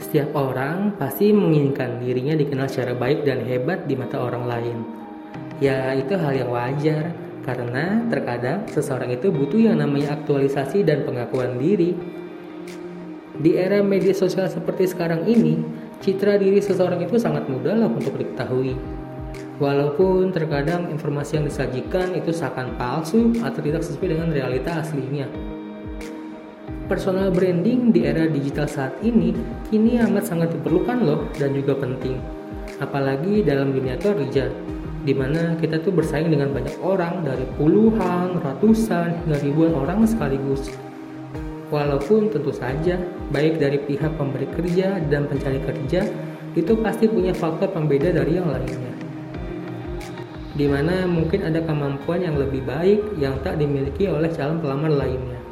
Setiap orang pasti menginginkan dirinya dikenal secara baik dan hebat di mata orang lain. Ya, itu hal yang wajar karena terkadang seseorang itu butuh yang namanya aktualisasi dan pengakuan diri. Di era media sosial seperti sekarang ini, citra diri seseorang itu sangat mudah untuk diketahui. Walaupun terkadang informasi yang disajikan itu seakan palsu atau tidak sesuai dengan realita aslinya. Personal branding di era digital saat ini kini amat sangat diperlukan loh dan juga penting. Apalagi dalam dunia kerja, di mana kita tuh bersaing dengan banyak orang dari puluhan, ratusan, hingga ribuan orang sekaligus. Walaupun tentu saja, baik dari pihak pemberi kerja dan pencari kerja, itu pasti punya faktor pembeda dari yang lainnya di mana mungkin ada kemampuan yang lebih baik yang tak dimiliki oleh calon pelamar lainnya.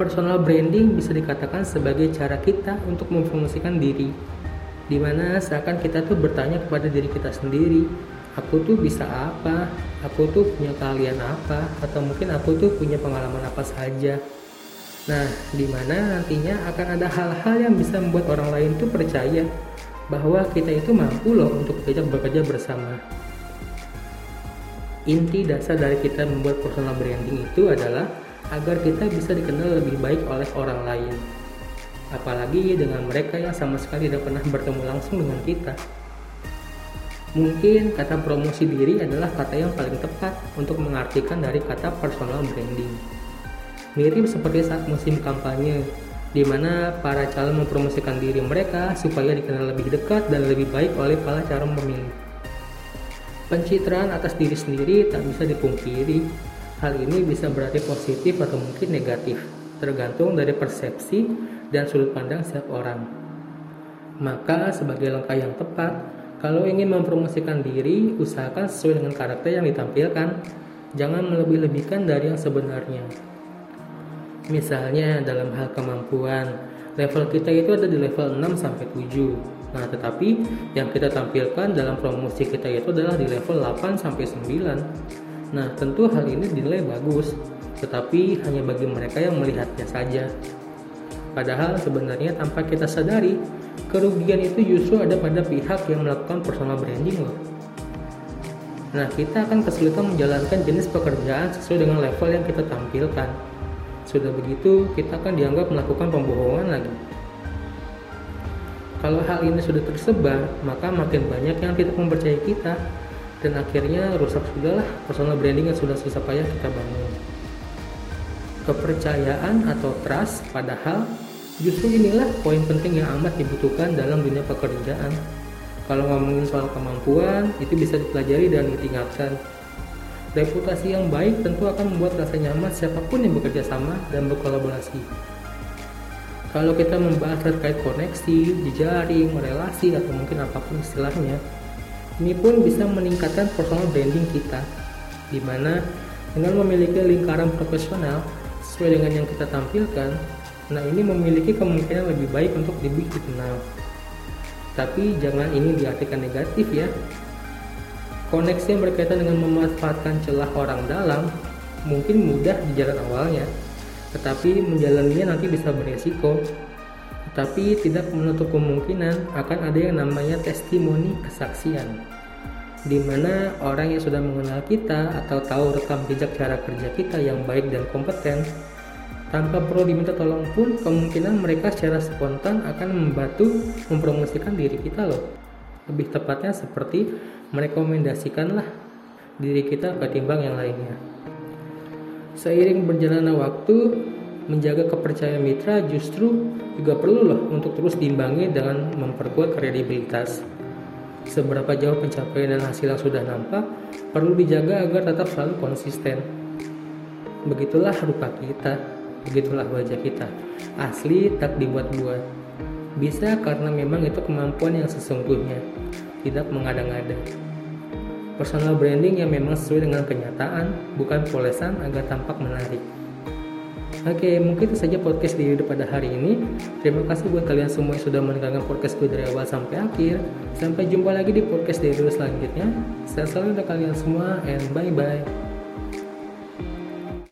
Personal branding bisa dikatakan sebagai cara kita untuk mempromosikan diri, di mana seakan kita tuh bertanya kepada diri kita sendiri, aku tuh bisa apa, aku tuh punya keahlian apa, atau mungkin aku tuh punya pengalaman apa saja. Nah, di mana nantinya akan ada hal-hal yang bisa membuat orang lain tuh percaya bahwa kita itu mampu loh untuk diajak bekerja bersama. Inti dasar dari kita membuat personal branding itu adalah agar kita bisa dikenal lebih baik oleh orang lain. Apalagi dengan mereka yang sama sekali tidak pernah bertemu langsung dengan kita. Mungkin kata promosi diri adalah kata yang paling tepat untuk mengartikan dari kata personal branding. Mirip seperti saat musim kampanye, di mana para calon mempromosikan diri mereka supaya dikenal lebih dekat dan lebih baik oleh para calon pemilih. Pencitraan atas diri sendiri tak bisa dipungkiri. Hal ini bisa berarti positif atau mungkin negatif, tergantung dari persepsi dan sudut pandang setiap orang. Maka sebagai langkah yang tepat, kalau ingin mempromosikan diri, usahakan sesuai dengan karakter yang ditampilkan. Jangan melebih-lebihkan dari yang sebenarnya. Misalnya dalam hal kemampuan, level kita itu ada di level 6 sampai 7 Nah, tetapi yang kita tampilkan dalam promosi kita itu adalah di level 8 sampai 9. Nah, tentu hal ini dinilai bagus, tetapi hanya bagi mereka yang melihatnya saja. Padahal sebenarnya tanpa kita sadari, kerugian itu justru ada pada pihak yang melakukan personal branding loh. Nah, kita akan kesulitan menjalankan jenis pekerjaan sesuai dengan level yang kita tampilkan. Sudah begitu, kita akan dianggap melakukan pembohongan lagi. Kalau hal ini sudah tersebar, maka makin banyak yang tidak mempercayai kita dan akhirnya rusak sudahlah personal branding yang sudah susah payah kita bangun. Kepercayaan atau trust padahal justru inilah poin penting yang amat dibutuhkan dalam dunia pekerjaan. Kalau ngomongin soal kemampuan, itu bisa dipelajari dan ditingkatkan. Reputasi yang baik tentu akan membuat rasa nyaman siapa pun yang bekerja sama dan berkolaborasi. Kalau kita membahas terkait koneksi, jejaring, relasi, atau mungkin apa pun istilahnya, ini pun bisa meningkatkan personal branding kita, di mana dengan memiliki lingkaran profesional sesuai dengan yang kita tampilkan, nah ini memiliki kemungkinan lebih baik untuk lebih dikenal. Tapi jangan ini diartikan negatif ya. Koneksi yang berkaitan dengan memanfaatkan celah orang dalam mungkin mudah di jalan awalnya, tetapi menjalaninya nanti bisa beresiko tetapi tidak menutup kemungkinan akan ada yang namanya testimoni kesaksian di mana orang yang sudah mengenal kita atau tahu rekam jejak cara kerja kita yang baik dan kompeten tanpa perlu diminta tolong pun kemungkinan mereka secara spontan akan membantu mempromosikan diri kita loh. Lebih tepatnya seperti merekomendasikanlah diri kita ketimbang yang lainnya. Seiring berjalannya waktu, menjaga kepercayaan mitra justru juga perlu loh untuk terus diimbangi dengan memperkuat kredibilitas. Seberapa jauh pencapaian dan hasil yang sudah nampak, perlu dijaga agar tetap selalu konsisten. Begitulah rupa kita, begitulah wajah kita. Asli tak dibuat-buat. Bisa karena memang itu kemampuan yang sesungguhnya, tidak mengada-ngada. Personal branding yang memang sesuai dengan kenyataan, bukan polesan agar tampak menarik. Oke, mungkin itu saja podcast di video pada hari ini. Terima kasih buat kalian semua yang sudah mendengarkan podcast gue dari awal sampai akhir. Sampai jumpa lagi di podcast dari selanjutnya. Saya selalu untuk kalian semua and bye-bye.